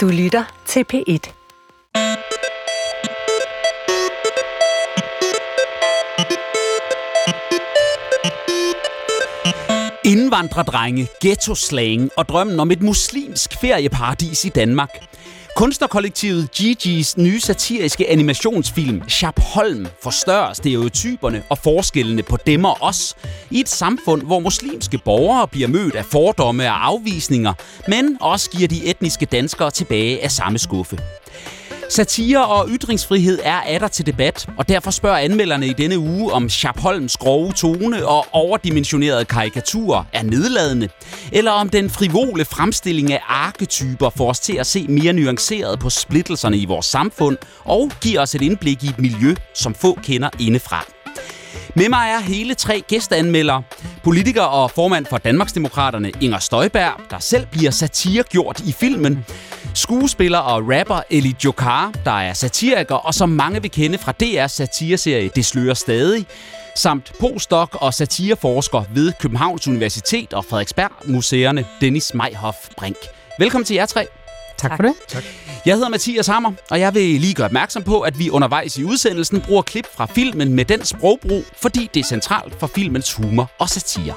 Du lytter til P1. Indvandrerdrenge, ghetto-slang og drømmen om et muslimsk ferieparadis i Danmark. Kunstnerkollektivet GG's nye satiriske animationsfilm Holm forstørrer stereotyperne og forskellene på dem og os i et samfund, hvor muslimske borgere bliver mødt af fordomme og afvisninger, men også giver de etniske danskere tilbage af samme skuffe. Satire og ytringsfrihed er atter til debat, og derfor spørger anmelderne i denne uge, om Chapholms grove tone og overdimensionerede karikaturer er nedladende, eller om den frivole fremstilling af arketyper får os til at se mere nuanceret på splittelserne i vores samfund og giver os et indblik i et miljø, som få kender indefra. Med mig er hele tre gæsteanmeldere. Politiker og formand for Danmarksdemokraterne Inger Støjberg, der selv bliver satiregjort i filmen. Skuespiller og rapper Eli Jokar, der er satiriker og som mange vil kende fra DR's satireserie Det slører stadig samt postdoc og satireforsker ved Københavns Universitet og Frederiksberg Museerne Dennis Meihoff Brink. Velkommen til jer tre. Tak for det. Tak. Jeg hedder Mathias Hammer, og jeg vil lige gøre opmærksom på, at vi undervejs i udsendelsen bruger klip fra filmen med den sprogbrug, fordi det er centralt for filmens humor og satire.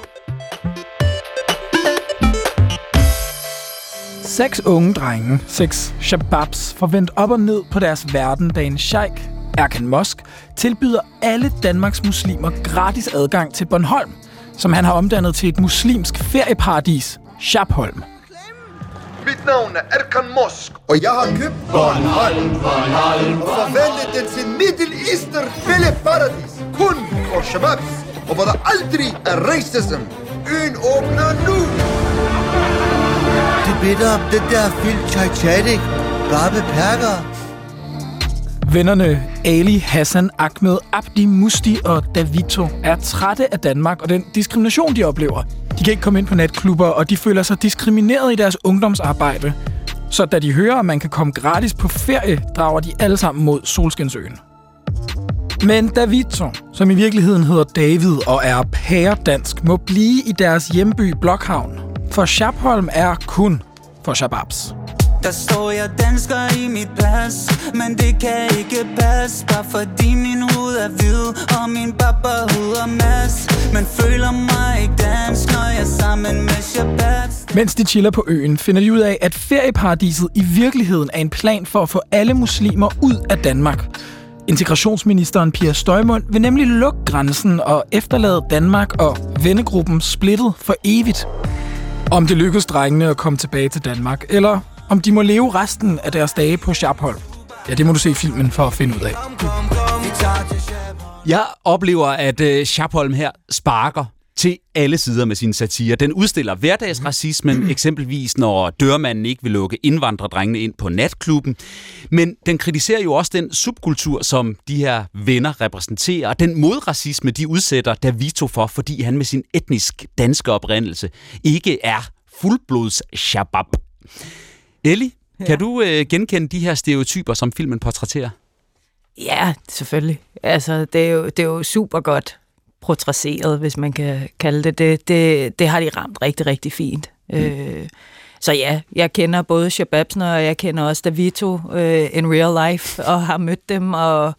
Seks unge drenge, seks shababs, forvendt op og ned på deres verden, da en sheik, Erkan Mosk, tilbyder alle Danmarks muslimer gratis adgang til Bornholm, som han har omdannet til et muslimsk ferieparadis, Shabholm. Mit navn er Erkan Mosk, og jeg har købt Bornholm, Bornholm, og forvandlet den til Middle Eastern paradis. Kun for shababs, og hvor der aldrig er racism. Øen åbner nu! Det bitter om den der film Titanic. Bare med perker. Vennerne Ali, Hassan, Ahmed, Abdi, Musti og Davito er trætte af Danmark og den diskrimination, de oplever. De kan ikke komme ind på natklubber, og de føler sig diskrimineret i deres ungdomsarbejde. Så da de hører, at man kan komme gratis på ferie, drager de alle sammen mod Solskinsøen. Men Davito, som i virkeligheden hedder David og er pæredansk, må blive i deres hjemby Blokhavn. For Shabholm er kun for shababs. Der står jeg dansker i mit pas Men det kan ikke passe Bare fordi min hud er hvid Og min papa hedder Mads Men føler mig ikke dansk Når jeg er sammen med Shababs Mens de chiller på øen, finder de ud af, at ferieparadiset i virkeligheden er en plan for at få alle muslimer ud af Danmark. Integrationsministeren Pia Støjmund vil nemlig lukke grænsen og efterlade Danmark og vennegruppen splittet for evigt. Om det lykkes drengene at komme tilbage til Danmark, eller om de må leve resten af deres dage på Sharpholm. Ja, det må du se filmen for at finde ud af. Jeg oplever, at uh, her sparker til alle sider med sin satire. Den udstiller hverdagsracismen, eksempelvis når dørmanden ikke vil lukke indvandrerdrengene ind på natklubben. Men den kritiserer jo også den subkultur, som de her venner repræsenterer, og den modracisme, de udsætter Davito for, fordi han med sin etnisk danske oprindelse ikke er fuldblods shabab. Ellie, ja. kan du øh, genkende de her stereotyper, som filmen portrætterer? Ja, selvfølgelig. Altså, det er jo, det er jo super godt portrætteret, hvis man kan kalde det det. Det, det har de ramt rigtig, rigtig fint. Mm. Øh, så ja, jeg kender både Shababsner, og jeg kender også Davito øh, in real life, og har mødt dem, og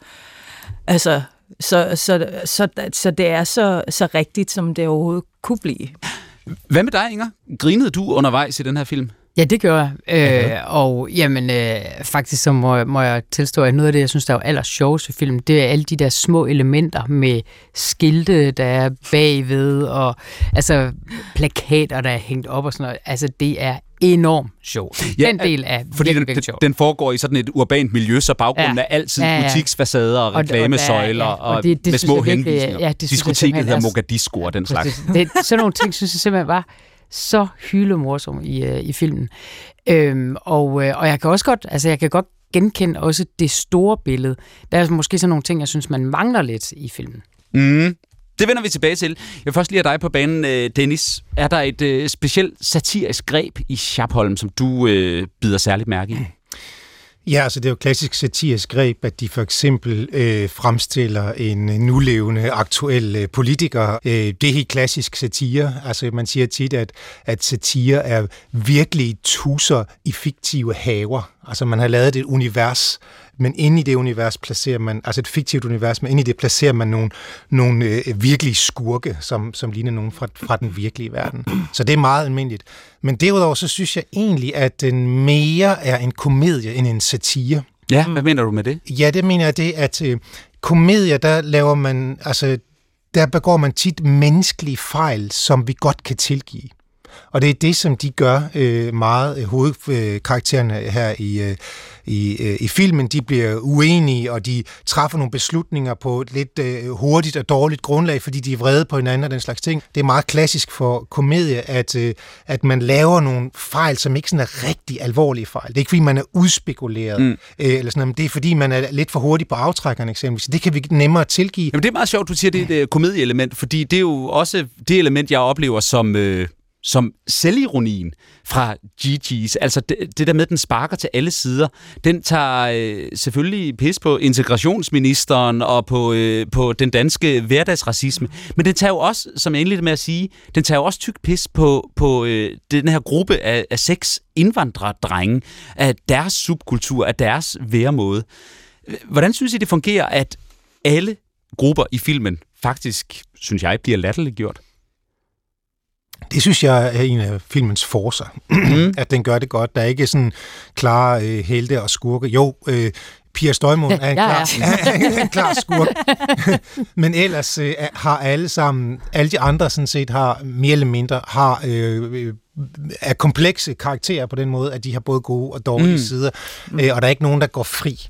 altså, så, så, så, så det er så, så rigtigt, som det overhovedet kunne blive. Hvad med dig, Inger? Grinede du undervejs i den her film? Ja, det gør jeg. Øh, og jamen, øh, faktisk så må, må jeg tilstå, at noget af det, jeg synes, der er aller sjovest ved film, det er alle de der små elementer med skilte, der er bagved, og altså plakater, der er hængt op og sådan noget. Altså, det er enormt sjovt. Ja, den del er fordi virkelig, den, virkelig sjov. den foregår i sådan et urbant miljø, så baggrunden ja. er altid ja, ja. butiksfacader og reklamesøjler og, og, og, og det, det med små virkelig, henvisninger. Ja, det Diskoteket hedder Mogadiscu og den slags. Det, det, sådan nogle ting synes jeg simpelthen var så hylemorsom i, øh, i filmen. Øhm, og, øh, og jeg kan også godt, altså jeg kan godt genkende også det store billede. Der er måske sådan nogle ting, jeg synes, man mangler lidt i filmen. Mm. Det vender vi tilbage til. Jeg vil først lige have dig på banen, øh, Dennis. Er der et øh, specielt satirisk greb i Schappholm, som du øh, bider særligt mærke i? Ja, altså det er jo klassisk satirisk greb, at de for eksempel øh, fremstiller en øh, nulevende aktuel øh, politiker. Øh, det er helt klassisk satire. Altså man siger tit, at, at satire er virkelig tusser i fiktive haver. Altså man har lavet et univers, men inde i det univers placerer man, altså et fiktivt univers, men inde i det placerer man nogle, nogle øh, virkelige skurke, som, som ligner nogen fra, fra den virkelige verden. Så det er meget almindeligt. Men derudover så synes jeg egentlig, at den mere er en komedie end en satire. Ja, hvad mener du med det? Ja, det mener jeg det, at øh, komedier, der laver man, altså der begår man tit menneskelige fejl, som vi godt kan tilgive. Og det er det, som de gør øh, meget. Øh, hovedkaraktererne her i, øh, i, øh, i filmen, de bliver uenige, og de træffer nogle beslutninger på et lidt øh, hurtigt og dårligt grundlag, fordi de er vrede på hinanden og den slags ting. Det er meget klassisk for komedie, at, øh, at man laver nogle fejl, som ikke sådan er rigtig alvorlige fejl. Det er ikke, fordi man er udspekuleret, mm. øh, eller sådan noget, men det er, fordi man er lidt for hurtig på aftrækkerne eksempelvis. Det kan vi nemmere tilgive. Jamen, det er meget sjovt, du siger, det er et øh, komedieelement, fordi det er jo også det element, jeg oplever som... Øh som selvironien fra GG's. Altså det, det der med, at den sparker til alle sider. Den tager øh, selvfølgelig pis på integrationsministeren og på, øh, på den danske hverdagsracisme. Men den tager jo også, som jeg indledte med at sige, den tager jo også tyk pis på, på øh, den her gruppe af, af seks indvandrerdrenge, af deres subkultur, af deres væremåde. Hvordan synes I, det fungerer, at alle grupper i filmen faktisk, synes jeg, bliver latterliggjort? Det synes jeg er en af filmens forser, mm. at den gør det godt. Der er ikke sådan klare øh, helte og skurke. Jo, øh, Pia Støjmund er en, klar, ja, en klar skurk. Men ellers øh, har alle sammen, alle de andre sådan set har mere eller mindre, har øh, er komplekse karakterer på den måde, at de har både gode og dårlige mm. sider, øh, og der er ikke nogen, der går fri.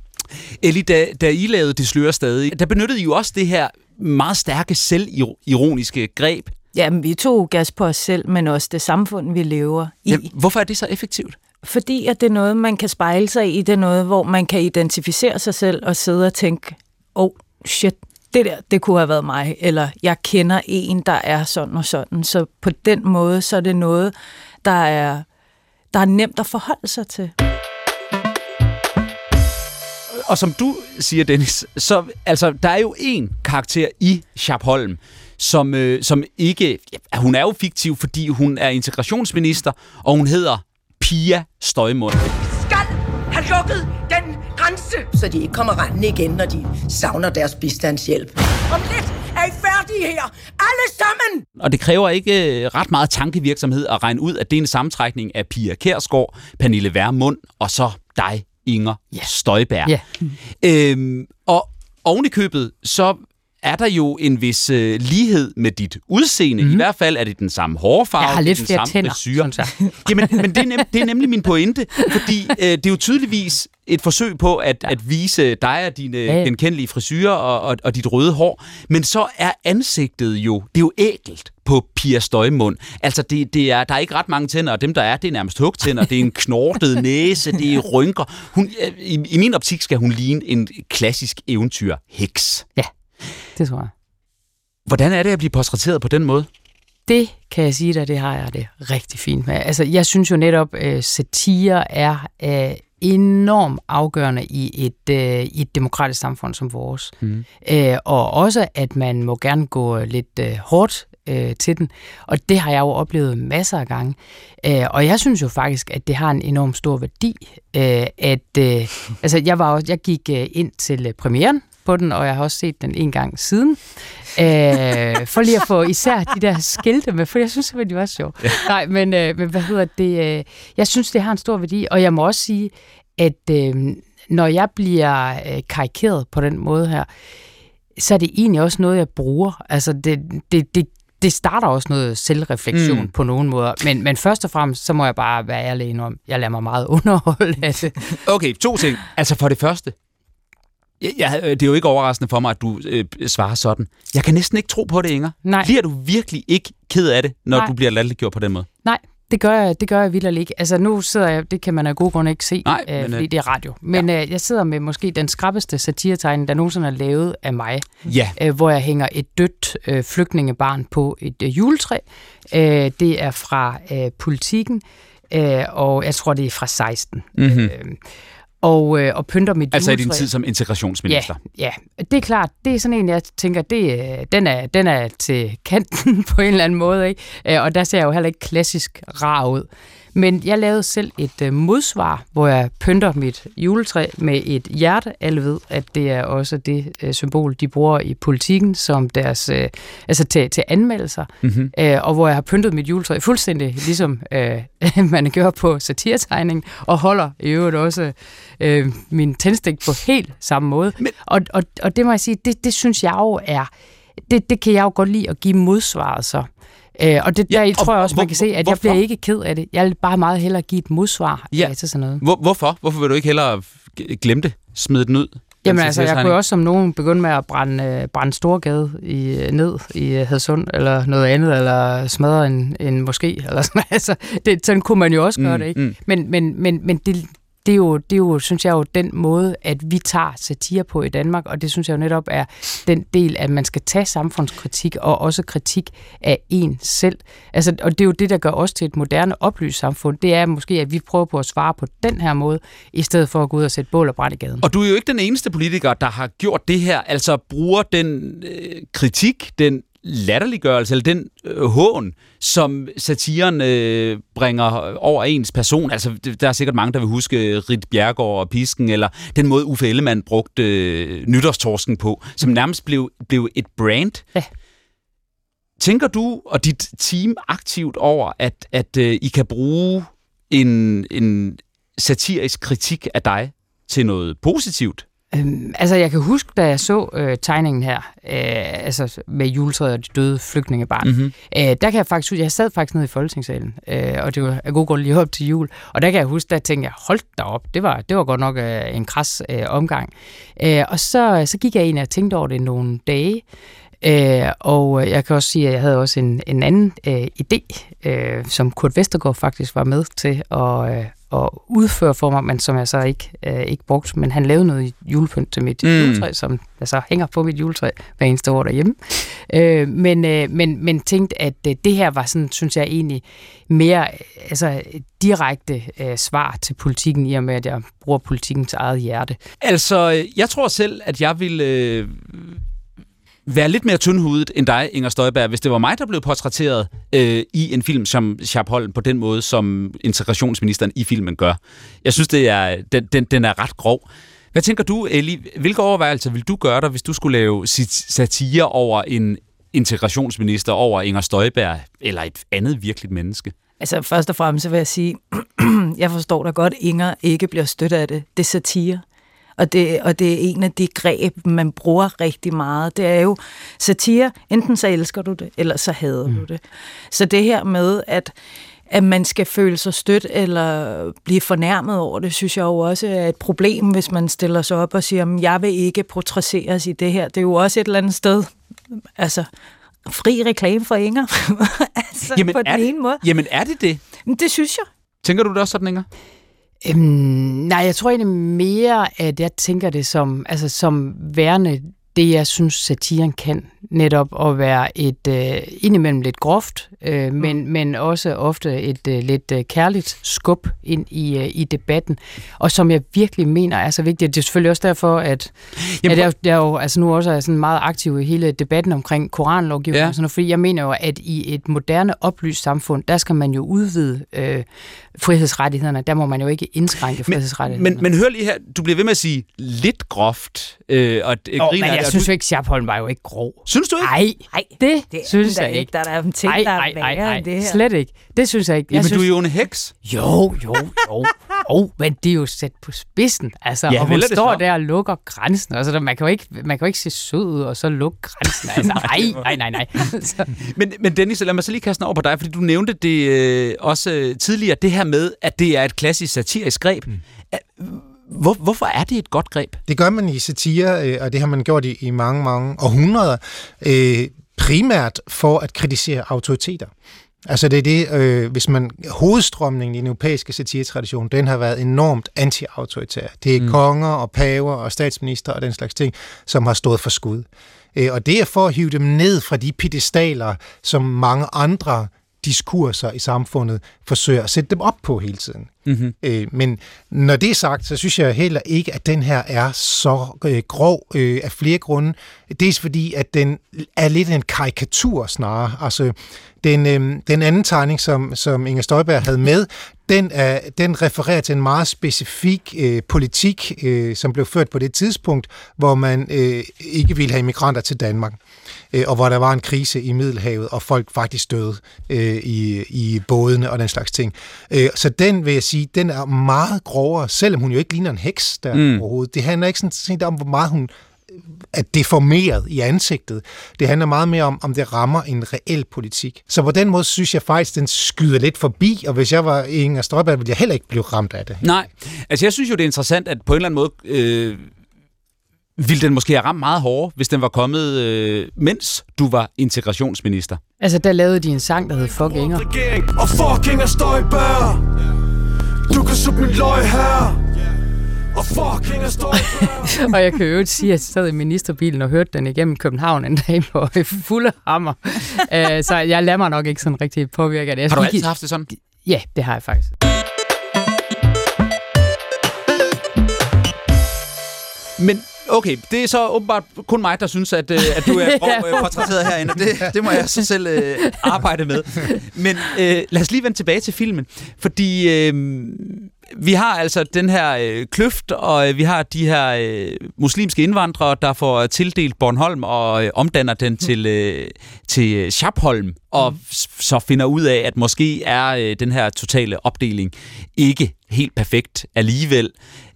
Ellie, da, da I lavede Det slører stadig, der benyttede I jo også det her meget stærke selvironiske greb Jamen, vi tog gas på os selv, men også det samfund, vi lever i. Ja, hvorfor er det så effektivt? Fordi at det er noget, man kan spejle sig i. Det er noget, hvor man kan identificere sig selv og sidde og tænke, oh shit, det der, det kunne have været mig. Eller jeg kender en, der er sådan og sådan. Så på den måde, så er det noget, der er, der er nemt at forholde sig til. Og som du siger, Dennis, så altså, der er jo en karakter i Holm, som, øh, som ikke... Ja, hun er jo fiktiv, fordi hun er integrationsminister, og hun hedder Pia Støjmund. Skal have lukket den grænse, så de ikke kommer rendende igen, når de savner deres bistandshjælp. Om lidt er I færdige her, alle sammen! Og det kræver ikke øh, ret meget tankevirksomhed at regne ud, at det er en sammentrækning af Pia Kærsgaard, Pernille Værmund og så dig, Inger yeah. Støjberg. Yeah. Øhm, og oven i købet, så er der jo en vis øh, lighed med dit udseende. Mm. I hvert fald er det den samme hårfarve, jeg har lidt den flere samme tænder, Jamen, men det er, nem, det er nemlig min pointe, fordi øh, det er jo tydeligvis et forsøg på at, ja. at vise dig og dine ja. genkendelige frisyrer og, og, og dit røde hår. Men så er ansigtet jo, det er jo ægelt på Pia Støjmund. Altså, det, det er, der er ikke ret mange tænder, og dem, der er, det er nærmest hugtænder. Det er en knortet næse, det er rynker. Hun, øh, i, I min optik skal hun ligne en klassisk eventyr heks. Ja. Det tror jeg. Hvordan er det at blive portrætteret på den måde? Det kan jeg sige dig, det har jeg det rigtig fint med. Altså, jeg synes jo netop, øh, satire er uh, enormt afgørende i et, uh, i et demokratisk samfund som vores. Mm. Uh, og også, at man må gerne gå lidt uh, hårdt uh, til den. Og det har jeg jo oplevet masser af gange. Uh, og jeg synes jo faktisk, at det har en enorm stor værdi. Uh, at, uh, altså, jeg, var, jeg gik uh, ind til premieren på den, og jeg har også set den en gang siden. Øh, for lige at få især de der skilte med, for jeg synes simpelthen, de var sjovt. Ja. Nej, men, øh, men hvad hedder det? Øh, jeg synes, det har en stor værdi, og jeg må også sige, at øh, når jeg bliver øh, karikeret på den måde her, så er det egentlig også noget, jeg bruger. Altså, det, det, det, det starter også noget selvreflektion mm. på nogen måder. Men, men først og fremmest, så må jeg bare være ærlig om, jeg lader mig meget underholde af det. Okay, to ting. Altså for det første, Ja, det er jo ikke overraskende for mig, at du øh, svarer sådan. Jeg kan næsten ikke tro på det, Inger. Nej. Bliver du virkelig ikke ked af det, når Nej. du bliver latterliggjort på den måde? Nej, det gør jeg, det gør jeg vildt ikke. Altså nu sidder jeg, det kan man af gode grunde ikke se, Nej, øh, men, fordi øh, det er radio. Men ja. øh, jeg sidder med måske den skrappeste satiretegning, der nogensinde er lavet af mig. Ja. Øh, hvor jeg hænger et dødt øh, flygtningebarn på et øh, juletræ. Øh, det er fra øh, politikken, øh, og jeg tror, det er fra 16. Mm-hmm. Øh, og, øh, og pynter mit Altså i din tid som integrationsminister? Ja, ja, det er klart. Det er sådan en, jeg tænker, det, øh, den, er, den er til kanten på en eller anden måde. Ikke? Øh, og der ser jeg jo heller ikke klassisk rar ud. Men jeg lavede selv et øh, modsvar, hvor jeg pynter mit juletræ med et hjerte. Alle ved, at det er også det øh, symbol, de bruger i politikken som deres, øh, altså til, til anmeldelser. Mm-hmm. Øh, og hvor jeg har pyntet mit juletræ fuldstændig ligesom øh, man gør på satiretegning, og holder i øvrigt også øh, min tændstik på helt samme måde. Men... Og, og, og det må jeg sige, det, det synes jeg jo er, det, det kan jeg jo godt lide at give modsvaret så. Øh, og det, der ja, tror jeg også, man kan se, at hvorfor? jeg bliver ikke ked af det. Jeg vil bare meget hellere give et modsvar ja. til sådan noget. Hvor, hvorfor? Hvorfor vil du ikke hellere glemme det? Smide den ud? Jamen altså, jeg kunne også som nogen begynde med at brænde, øh, brænde Storgade i, ned i Hadsund, eller noget andet, eller smadre en, en moské, eller sådan altså, det, Sådan kunne man jo også gøre mm, det, ikke? Mm. Men, men, men, men det, det er, jo, det er jo, synes jeg jo, den måde, at vi tager satire på i Danmark, og det synes jeg jo netop er den del, at man skal tage samfundskritik og også kritik af en selv. Altså, og det er jo det, der gør os til et moderne oplyst samfund. Det er måske, at vi prøver på at svare på den her måde, i stedet for at gå ud og sætte bål og brand i gaden. Og du er jo ikke den eneste politiker, der har gjort det her, altså bruger den øh, kritik, den latterliggørelse, eller den øh, hån, som satiren øh, bringer over ens person. Altså, der er sikkert mange, der vil huske Rit Bjergård og Pisken, eller den måde Uffe Ellemann brugte øh, nytårstorsken på, som nærmest blev, blev et brand. Ja. Tænker du og dit team aktivt over, at, at øh, I kan bruge en, en satirisk kritik af dig til noget positivt? Øhm, altså, jeg kan huske, da jeg så øh, tegningen her, øh, altså med juletræet og de døde flygtningebarn, mm-hmm. øh, der kan jeg faktisk jeg sad faktisk nede i Folketingssalen, øh, og det var af god grund lige op til jul, og der kan jeg huske, der tænkte jeg, hold da op, det var, det var godt nok øh, en kras øh, omgang. Øh, og så, så gik jeg ind og tænkte over det nogle dage, Øh, og jeg kan også sige, at jeg havde også en, en anden øh, idé, øh, som Kurt Vestergaard faktisk var med til at, øh, at udføre for mig, men som jeg så ikke, øh, ikke brugte. Men han lavede noget julepynt til mit mm. juletræ, som jeg så hænger på mit juletræ hver eneste år derhjemme. Øh, men, øh, men, men tænkte, at øh, det her var sådan, synes jeg egentlig, mere altså, direkte øh, svar til politikken, i og med, at jeg bruger politikken til eget hjerte. Altså, øh, jeg tror selv, at jeg vil... Øh være lidt mere tyndhudet end dig, Inger Støjberg, hvis det var mig, der blev portrætteret øh, i en film som Sharp Holm på den måde, som integrationsministeren i filmen gør. Jeg synes, det er, den, den, den er ret grov. Hvad tænker du, Eli? Hvilke overvejelser vil du gøre dig, hvis du skulle lave satire over en integrationsminister, over Inger Støjberg, eller et andet virkeligt menneske? Altså først og fremmest vil jeg sige, jeg forstår da godt, Inger ikke bliver støttet af det. Det er satire. Og det, og det er en af de greb, man bruger rigtig meget. Det er jo satire. Enten så elsker du det, eller så hader mm. du det. Så det her med, at at man skal føle sig stødt eller blive fornærmet over det, synes jeg jo også er et problem, hvis man stiller sig op og siger, at jeg vil ikke protesteres i det her. Det er jo også et eller andet sted, altså fri reklame for Inger, altså jamen, på den ene måde. Jamen er det det? Det synes jeg. Tænker du det også sådan, Inger? Øhm, nej, jeg tror egentlig mere, at jeg tænker det som, altså, som værende det, jeg synes, satiren kan. Netop at være et øh, indimellem lidt groft, øh, mm. men, men også ofte et øh, lidt øh, kærligt skub ind i, øh, i debatten. Og som jeg virkelig mener er så vigtigt. Det er selvfølgelig også derfor, at, Jamen, at jeg, jeg jo altså nu også er sådan meget aktiv i hele debatten omkring koranlovgivning. Ja. Sådan noget, fordi jeg mener jo, at i et moderne oplyst samfund, der skal man jo udvide øh, frihedsrettighederne. Der må man jo ikke indskrænke frihedsrettighederne. Men, men, men hør lige her, du bliver ved med at sige lidt groft. Øh, og øh, oh, griner, men jeg synes du... ikke, Schappholm var jo ikke grov. Synes du ikke? Nej, Nej det, det synes jeg ikke. Der er en ting, ej, der er værre end det her. Slet ikke. Det synes jeg ikke. Jeg Jamen, synes... du er jo en heks. Jo, jo, jo. jo, men det er jo sat på spidsen. Altså, ja, og hun står så? der og lukker grænsen. Altså, man, kan jo ikke, man kan jo ikke se sød ud og så lukke grænsen. Altså, nej, nej, nej, nej. men, men Dennis, lad mig så lige kaste over på dig, fordi du nævnte det øh, også øh, tidligere, det her med, at det er et klassisk satirisk greb. Mm. Hvor, hvorfor er det et godt greb? Det gør man i satire, øh, og det har man gjort i, i mange, mange århundreder, øh, primært for at kritisere autoriteter. Altså det er det, øh, hvis man, hovedstrømningen i den europæiske satiretradition, den har været enormt anti-autoritær. Det er mm. konger og paver og statsminister og den slags ting, som har stået for skud. Øh, og det er for at hive dem ned fra de pedestaler, som mange andre diskurser i samfundet forsøger at sætte dem op på hele tiden. Mm-hmm. Øh, men når det er sagt, så synes jeg heller ikke, at den her er så øh, grov øh, af flere grunde. Dels fordi, at den er lidt en karikatur snarere. Altså, den, øh, den anden tegning, som, som Inger Støjberg havde med, den, er, den refererer til en meget specifik øh, politik, øh, som blev ført på det tidspunkt, hvor man øh, ikke ville have immigranter til Danmark, øh, og hvor der var en krise i Middelhavet, og folk faktisk døde øh, i, i bådene og den slags ting. Øh, så den vil jeg sige, den er meget grovere, selvom hun jo ikke ligner en heks der mm. overhovedet. Det handler ikke sådan set om, hvor meget hun er deformeret i ansigtet. Det handler meget mere om, om det rammer en reel politik. Så på den måde synes jeg faktisk, den skyder lidt forbi, og hvis jeg var Inger Støjberg, ville jeg heller ikke blive ramt af det. Nej, altså jeg synes jo, det er interessant, at på en eller anden måde... Øh ville den måske have ramt meget hårdere, hvis den var kommet, øh, mens du var integrationsminister? Altså, der lavede de en sang, der hed Fuck Inger. Og fuck Inger Støjberg Du kan sutte min løg her og fucking stor. og jeg kan jo ikke sige, at jeg sad i ministerbilen og hørte den igennem København en dag på fulde hammer. uh, så jeg lader mig nok ikke sådan rigtig påvirke af det. har du altid haft det sådan? Ja, det har jeg faktisk. Men Okay, det er så åbenbart kun mig, der synes, at, øh, at du er grov øh, portrætteret herinde. Det, det må jeg så selv øh, arbejde med. Men øh, lad os lige vende tilbage til filmen. Fordi øh, vi har altså den her øh, kløft, og øh, vi har de her øh, muslimske indvandrere, der får tildelt Bornholm og øh, omdanner den til, øh, til Schapholm, og mm. så finder ud af, at måske er øh, den her totale opdeling ikke helt perfekt alligevel.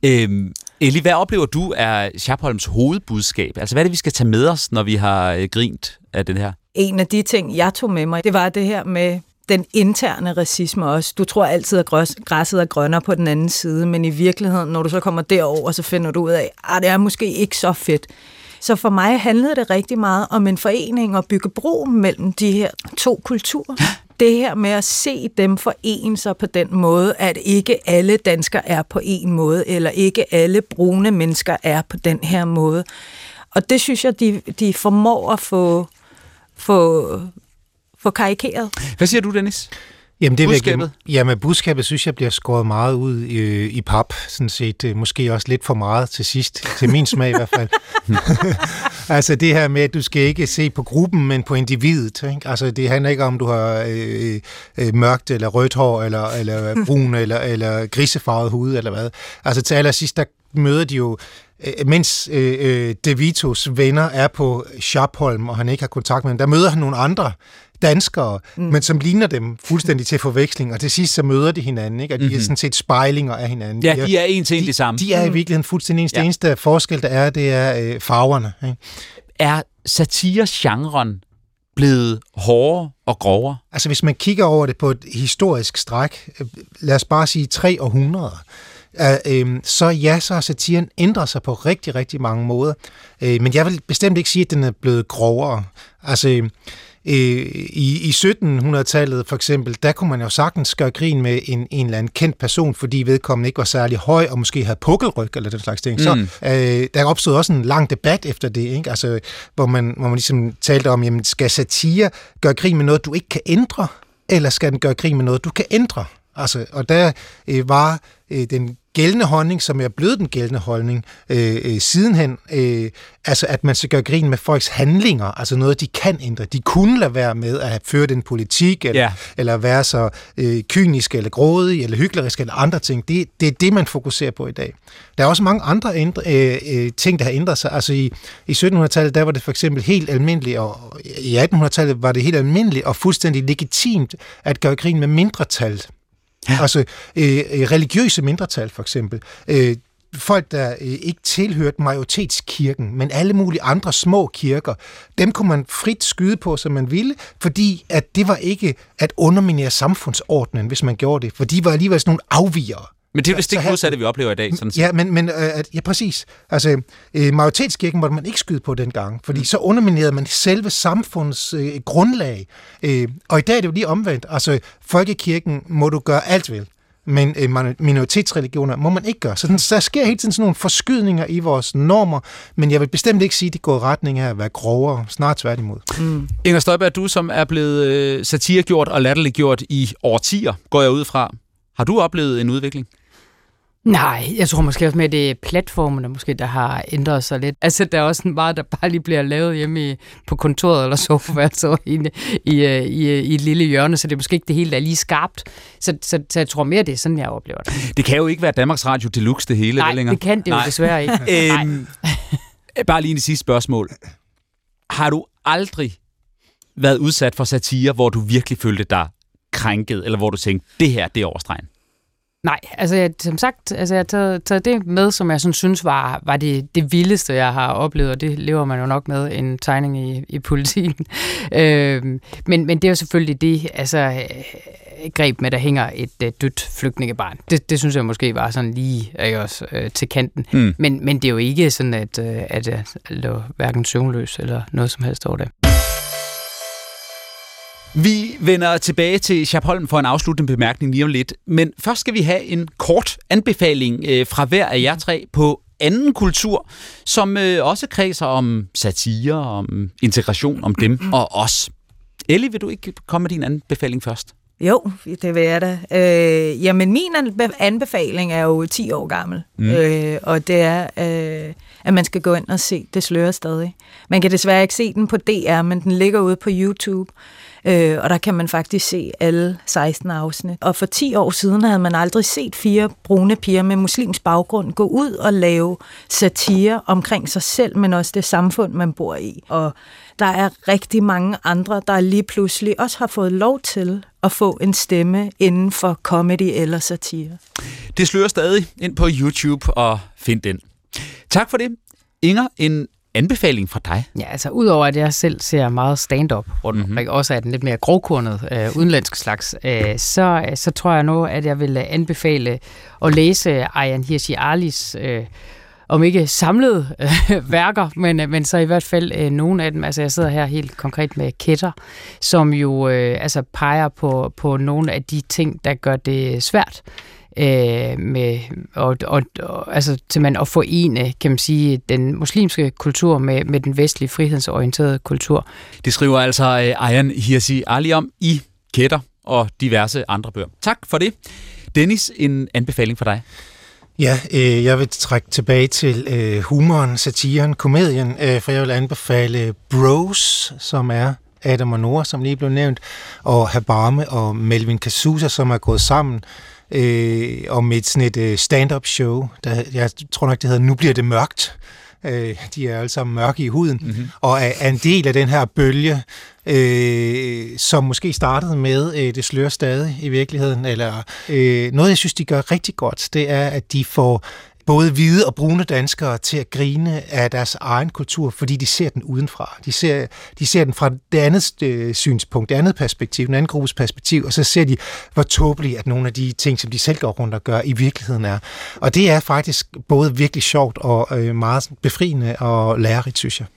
Øh, Eli, hvad oplever du er Schapholms hovedbudskab? Altså, hvad er det, vi skal tage med os, når vi har øh, grint af den her? En af de ting, jeg tog med mig, det var det her med den interne racisme også. Du tror altid, at græsset er grønnere på den anden side, men i virkeligheden, når du så kommer derover, så finder du ud af, at ah, det er måske ikke så fedt. Så for mig handlede det rigtig meget om en forening og bygge bro mellem de her to kulturer. Det her med at se dem forene sig på den måde, at ikke alle danskere er på en måde, eller ikke alle brune mennesker er på den her måde. Og det synes jeg, de, de formår at få, få, få karikeret. Hvad siger du, Dennis? Jamen, det budskabet? Jeg, jamen, budskabet synes jeg bliver skåret meget ud i, i pap, sådan set. Øh, måske også lidt for meget til sidst, til min smag i hvert fald. altså det her med, at du skal ikke se på gruppen, men på individet. Ikke? Altså det handler ikke om, du har øh, øh, mørkt eller rødt hår, eller, eller brun, eller, eller grisefarvet hud, eller hvad. Altså til allersidst, der møder de jo øh, mens øh, øh, De Vitos venner er på Sharpholm, og han ikke har kontakt med dem, der møder han nogle andre danskere, mm. men som ligner dem fuldstændig til forveksling, og til sidst så møder de hinanden, ikke? og de mm-hmm. er mhm. sådan set spejlinger af hinanden. Ja, de er en til en det samme. De er i virkeligheden fuldstændig ens. Ja. Det eneste forskel, der er, det er øh, farverne. Ikke? Er satire-genren blevet hårdere og grovere? Altså hvis man kigger over det på et historisk stræk, øh, lad os bare sige tre århundreder, Uh, øh, så ja, så har satiren ændret sig på rigtig, rigtig mange måder. Uh, men jeg vil bestemt ikke sige, at den er blevet grovere. Altså, Øh, I, I 1700-tallet for eksempel, der kunne man jo sagtens gøre grin med en, en eller anden kendt person, fordi vedkommende ikke var særlig høj og måske havde pukkelryg eller den slags ting. Mm. Så øh, der opstod også en lang debat efter det, ikke? Altså, hvor, man, hvor man ligesom talte om, jamen, skal satire gøre grin med noget, du ikke kan ændre, eller skal den gøre grin med noget, du kan ændre? Altså, og der øh, var øh, den gældende holdning, som er blevet den gældende holdning øh, øh, sidenhen, øh, altså at man skal gøre grin med folks handlinger, altså noget, de kan ændre. De kunne lade være med at have ført en politik, eller, yeah. eller være så øh, kyniske, eller grådige, eller hykleriske, eller andre ting. Det, det er det, man fokuserer på i dag. Der er også mange andre ændre, øh, øh, ting, der har ændret sig. Altså i, i 1700-tallet, der var det for eksempel helt almindeligt, og i 1800-tallet var det helt almindeligt og fuldstændig legitimt at gøre grin med mindretal Ja. Altså øh, øh, religiøse mindretal for eksempel. Øh, folk, der øh, ikke tilhørte majoritetskirken, men alle mulige andre små kirker, dem kunne man frit skyde på, som man ville, fordi at det var ikke at underminere samfundsordenen, hvis man gjorde det, for de var alligevel sådan nogle afvigere. Men det er det stik modsatte, vi oplever i dag. Sådan ja, men, men øh, ja, præcis. Altså, øh, majoritetskirken måtte man ikke skyde på dengang, fordi mm. så underminerede man selve samfundets øh, grundlag. Øh, og i dag er det jo lige omvendt. Altså, folkekirken må du gøre alt vel men øh, minoritetsreligioner må man ikke gøre. Så den, der sker hele tiden sådan nogle forskydninger i vores normer, men jeg vil bestemt ikke sige, at det går i retning af at være grovere, snart tværtimod. Mm. Inger Støjberg, du som er blevet øh, satiregjort og latterliggjort i årtier, går jeg ud fra. Har du oplevet en udvikling? Nej, jeg tror måske også med, at det er platformene, måske, der har ændret sig lidt. Altså, der er også en meget, der bare lige bliver lavet hjemme i, på kontoret eller sofaværelset i, i, i, i, i et lille hjørne, så det er måske ikke det hele, der er lige skarpt. Så, så, så jeg tror mere, det er sådan, jeg oplever det. Det kan jo ikke være Danmarks Radio Deluxe det hele Nej, længere. det kan det jo Nej. desværre ikke. øhm, bare lige en sidste spørgsmål. Har du aldrig været udsat for satire, hvor du virkelig følte dig krænket, eller hvor du tænkte, det her, det er overstregen? Nej, altså jeg, som sagt, altså jeg har taget, taget det med, som jeg sådan synes var, var det, det vildeste, jeg har oplevet, og det lever man jo nok med, en tegning i, i politien. øhm, men, men det er jo selvfølgelig det, altså øh, greb med, der hænger et øh, dødt flygtningebarn. Det, det synes jeg måske var sådan lige ikke også, øh, til kanten. Mm. Men, men det er jo ikke sådan, at, øh, at jeg lå hverken søvnløs eller noget som helst over det. Vi vender tilbage til Chapholm for en afsluttende bemærkning lige om lidt. Men først skal vi have en kort anbefaling øh, fra hver af jer tre på anden kultur, som øh, også kredser om satire, om integration, om dem og os. Ellie, vil du ikke komme med din anbefaling først? Jo, det vil jeg da. Øh, jamen, min anbe- anbefaling er jo 10 år gammel, Mm. mm. øh, og det er, øh, at man skal gå ind og se Det slører stadig. Man kan desværre ikke se den på DR, men den ligger ude på YouTube, øh, og der kan man faktisk se alle 16 afsnit. Og for 10 år siden havde man aldrig set fire brune piger med muslimsk baggrund gå ud og lave satire omkring sig selv, men også det samfund, man bor i. Og der er rigtig mange andre, der lige pludselig også har fået lov til at få en stemme inden for comedy eller satire. Det slører stadig ind på YouTube og find den. Tak for det. Inger, en anbefaling fra dig. Ja, altså udover at jeg selv ser meget stand-up rundt Mhm. omkring, også er den lidt mere grovkornet øh, udenlandsk slags, øh, så, så tror jeg nu, at jeg vil øh, anbefale at læse Ayan Hirsi Alis øh, om ikke samlede øh, værker, men, øh, men så i hvert fald øh, nogle af dem. Altså jeg sidder her helt konkret med Kætter, som jo øh, altså peger på, på nogle af de ting, der gør det svært øh, med og, og, og, altså til man at forene, kan man sige, den muslimske kultur med, med den vestlige frihedsorienterede kultur. Det skriver altså øh, Ayan Hirsi Ali om i Kætter og diverse andre bøger. Tak for det. Dennis, en anbefaling for dig. Ja, øh, jeg vil trække tilbage til øh, humoren, satiren, komedien, øh, for jeg vil anbefale Bros, som er Adam og Nora, som lige blev nævnt, og Habame og Melvin Casusa, som er gået sammen øh, om et sådan et øh, stand-up show. Der, jeg tror nok, det hedder Nu bliver det mørkt. Øh, de er alle sammen mørke i huden, mm-hmm. og er, er en del af den her bølge, øh, som måske startede med øh, Det slører stadig i virkeligheden, eller øh, noget, jeg synes, de gør rigtig godt, det er, at de får både hvide og brune danskere til at grine af deres egen kultur, fordi de ser den udenfra. De ser, de ser den fra det andet øh, synspunkt, det andet perspektiv, den anden gruppes perspektiv, og så ser de, hvor tåbelige at nogle af de ting, som de selv går rundt og gør, i virkeligheden er. Og det er faktisk både virkelig sjovt og øh, meget befriende og lærerigt, synes jeg.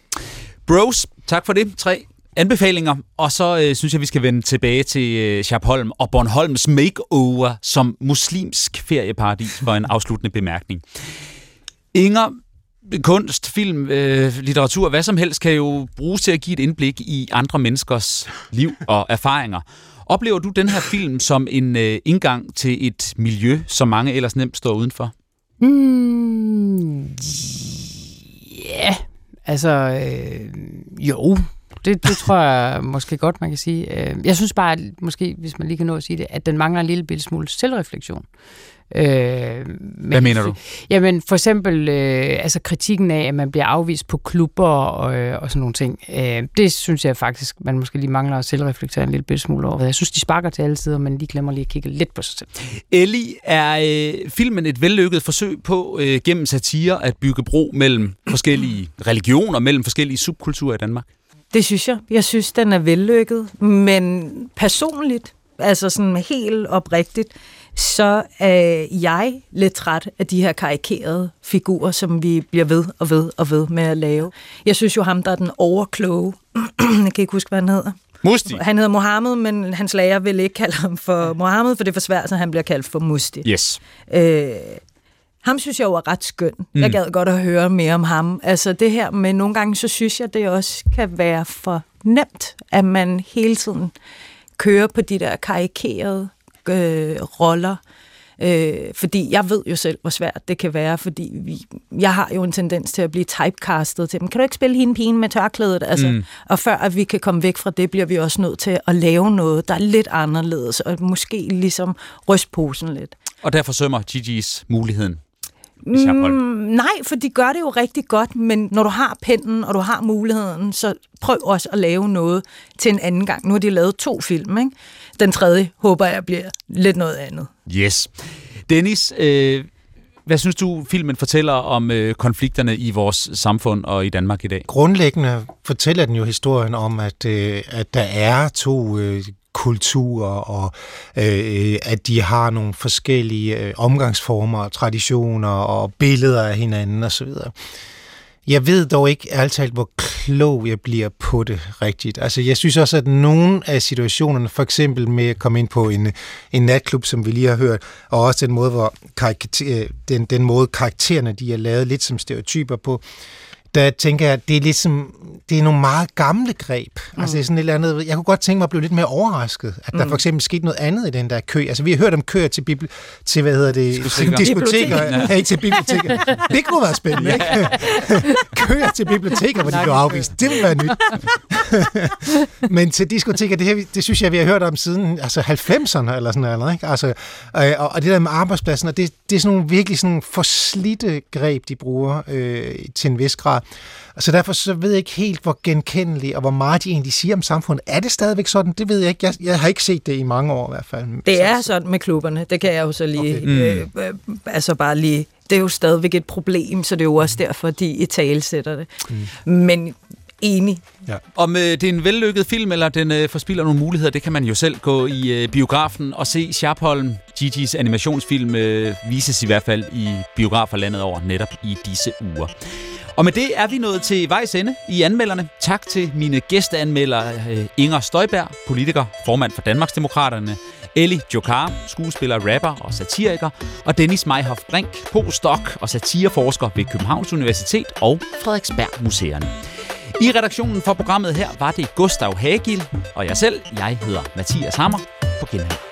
Bros, tak for det. Tre anbefalinger. Og så øh, synes jeg, vi skal vende tilbage til øh, Sharpholm og Bornholms makeover som muslimsk ferieparadis for en afsluttende bemærkning. Inger, kunst, film, øh, litteratur, hvad som helst kan jo bruges til at give et indblik i andre menneskers liv og erfaringer. Oplever du den her film som en øh, indgang til et miljø, som mange ellers nemt står udenfor? Mm, ja, altså øh, jo, det, det tror jeg måske godt, man kan sige. Øh, Jeg synes bare, at måske, hvis man lige kan nå at sige det, at den mangler en lille bitte smule selvreflektion. Øh, Hvad mener du? Jamen for eksempel øh, altså kritikken af, at man bliver afvist på klubber og, øh, og sådan nogle ting. Øh, det synes jeg faktisk, man måske lige mangler at selvreflektere en lille bitte smule over. Jeg synes, de sparker til alle sider, men de glemmer lige at kigge lidt på sig selv. Ellie, er øh, filmen et vellykket forsøg på øh, gennem satire at bygge bro mellem forskellige religioner, mellem forskellige subkulturer i Danmark? Det synes jeg. Jeg synes, den er vellykket, men personligt, altså sådan helt oprigtigt, så er jeg lidt træt af de her karikerede figurer, som vi bliver ved og ved og ved med at lave. Jeg synes jo ham, der er den overkloge, jeg kan ikke huske, hvad han hedder. Musti. Han hedder Mohammed, men hans lærer vil ikke kalde ham for Mohammed, for det er for svært, så han bliver kaldt for Musti. Yes. Øh, ham synes jeg jo er ret skøn. Mm. Jeg gad godt at høre mere om ham. Altså det her, men nogle gange så synes jeg, det også kan være for nemt, at man hele tiden kører på de der karikerede øh, roller. Øh, fordi jeg ved jo selv, hvor svært det kan være, fordi vi, jeg har jo en tendens til at blive typecastet til, men kan du ikke spille hende pigen med tørklædet? Altså, mm. Og før at vi kan komme væk fra det, bliver vi også nødt til at lave noget, der er lidt anderledes, og måske ligesom rystposen lidt. Og derfor sømmer Gigi's muligheden Mm, nej, for de gør det jo rigtig godt, men når du har pinden, og du har muligheden, så prøv også at lave noget til en anden gang. Nu har de lavet to film, ikke? Den tredje håber jeg bliver lidt noget andet. Yes. Dennis, øh, hvad synes du, filmen fortæller om øh, konflikterne i vores samfund og i Danmark i dag? Grundlæggende fortæller den jo historien om, at, øh, at der er to øh, kulturer, og øh, at de har nogle forskellige øh, omgangsformer, traditioner og billeder af hinanden osv. Jeg ved dog ikke ærligt talt, hvor klog jeg bliver på det rigtigt. Altså, jeg synes også, at nogle af situationerne, for eksempel med at komme ind på en, en natklub, som vi lige har hørt, og også den måde, hvor karakter, den, den måde karaktererne de er lavet lidt som stereotyper på, der tænker jeg, at det er ligesom, det er nogle meget gamle greb. Mm. Altså det er sådan et eller andet, jeg kunne godt tænke mig at blive lidt mere overrasket, at der mm. for eksempel skete noget andet i den der kø. Altså vi har hørt om køer til, bibli- til hvad hedder det, diskoteker, diskoteker ja. ikke til biblioteker. Det kunne være spændende, ikke? køer til biblioteker, hvor de blev afvist. Det ville være nyt. Men til diskoteker, det, her, det synes jeg, vi har hørt om siden altså 90'erne eller sådan noget, ikke? Altså, og, og det der med arbejdspladsen, og det, det er sådan nogle virkelig sådan forslidte greb, de bruger øh, til en vis grad. Så derfor så ved jeg ikke helt, hvor genkendelige og hvor meget de egentlig siger om samfundet. Er det stadigvæk sådan? Det ved jeg ikke. Jeg, jeg har ikke set det i mange år i hvert fald. Det er sådan med klubberne. Det kan jeg jo så lige... Okay. Øh, mm. øh, altså bare lige... Det er jo stadigvæk et problem, så det er jo også derfor, de i tale sætter det. Mm. Men enig. Ja. Om øh, det er en vellykket film, eller den øh, forspiller nogle muligheder, det kan man jo selv gå i øh, biografen og se. Sharpholm, Gigi's animationsfilm, øh, vises i hvert fald i biografer landet over netop i disse uger. Og med det er vi nået til vejs ende i anmelderne. Tak til mine gæsteanmeldere øh, Inger Støjberg, politiker, formand for Danmarksdemokraterne, Ellie Jokar, skuespiller, rapper og satiriker, og Dennis Meihoff Brink, postdoc og satireforsker ved Københavns Universitet og Frederiksberg Museerne. I redaktionen for programmet her var det Gustav Hagil, og jeg selv, jeg hedder Mathias Hammer på genhør.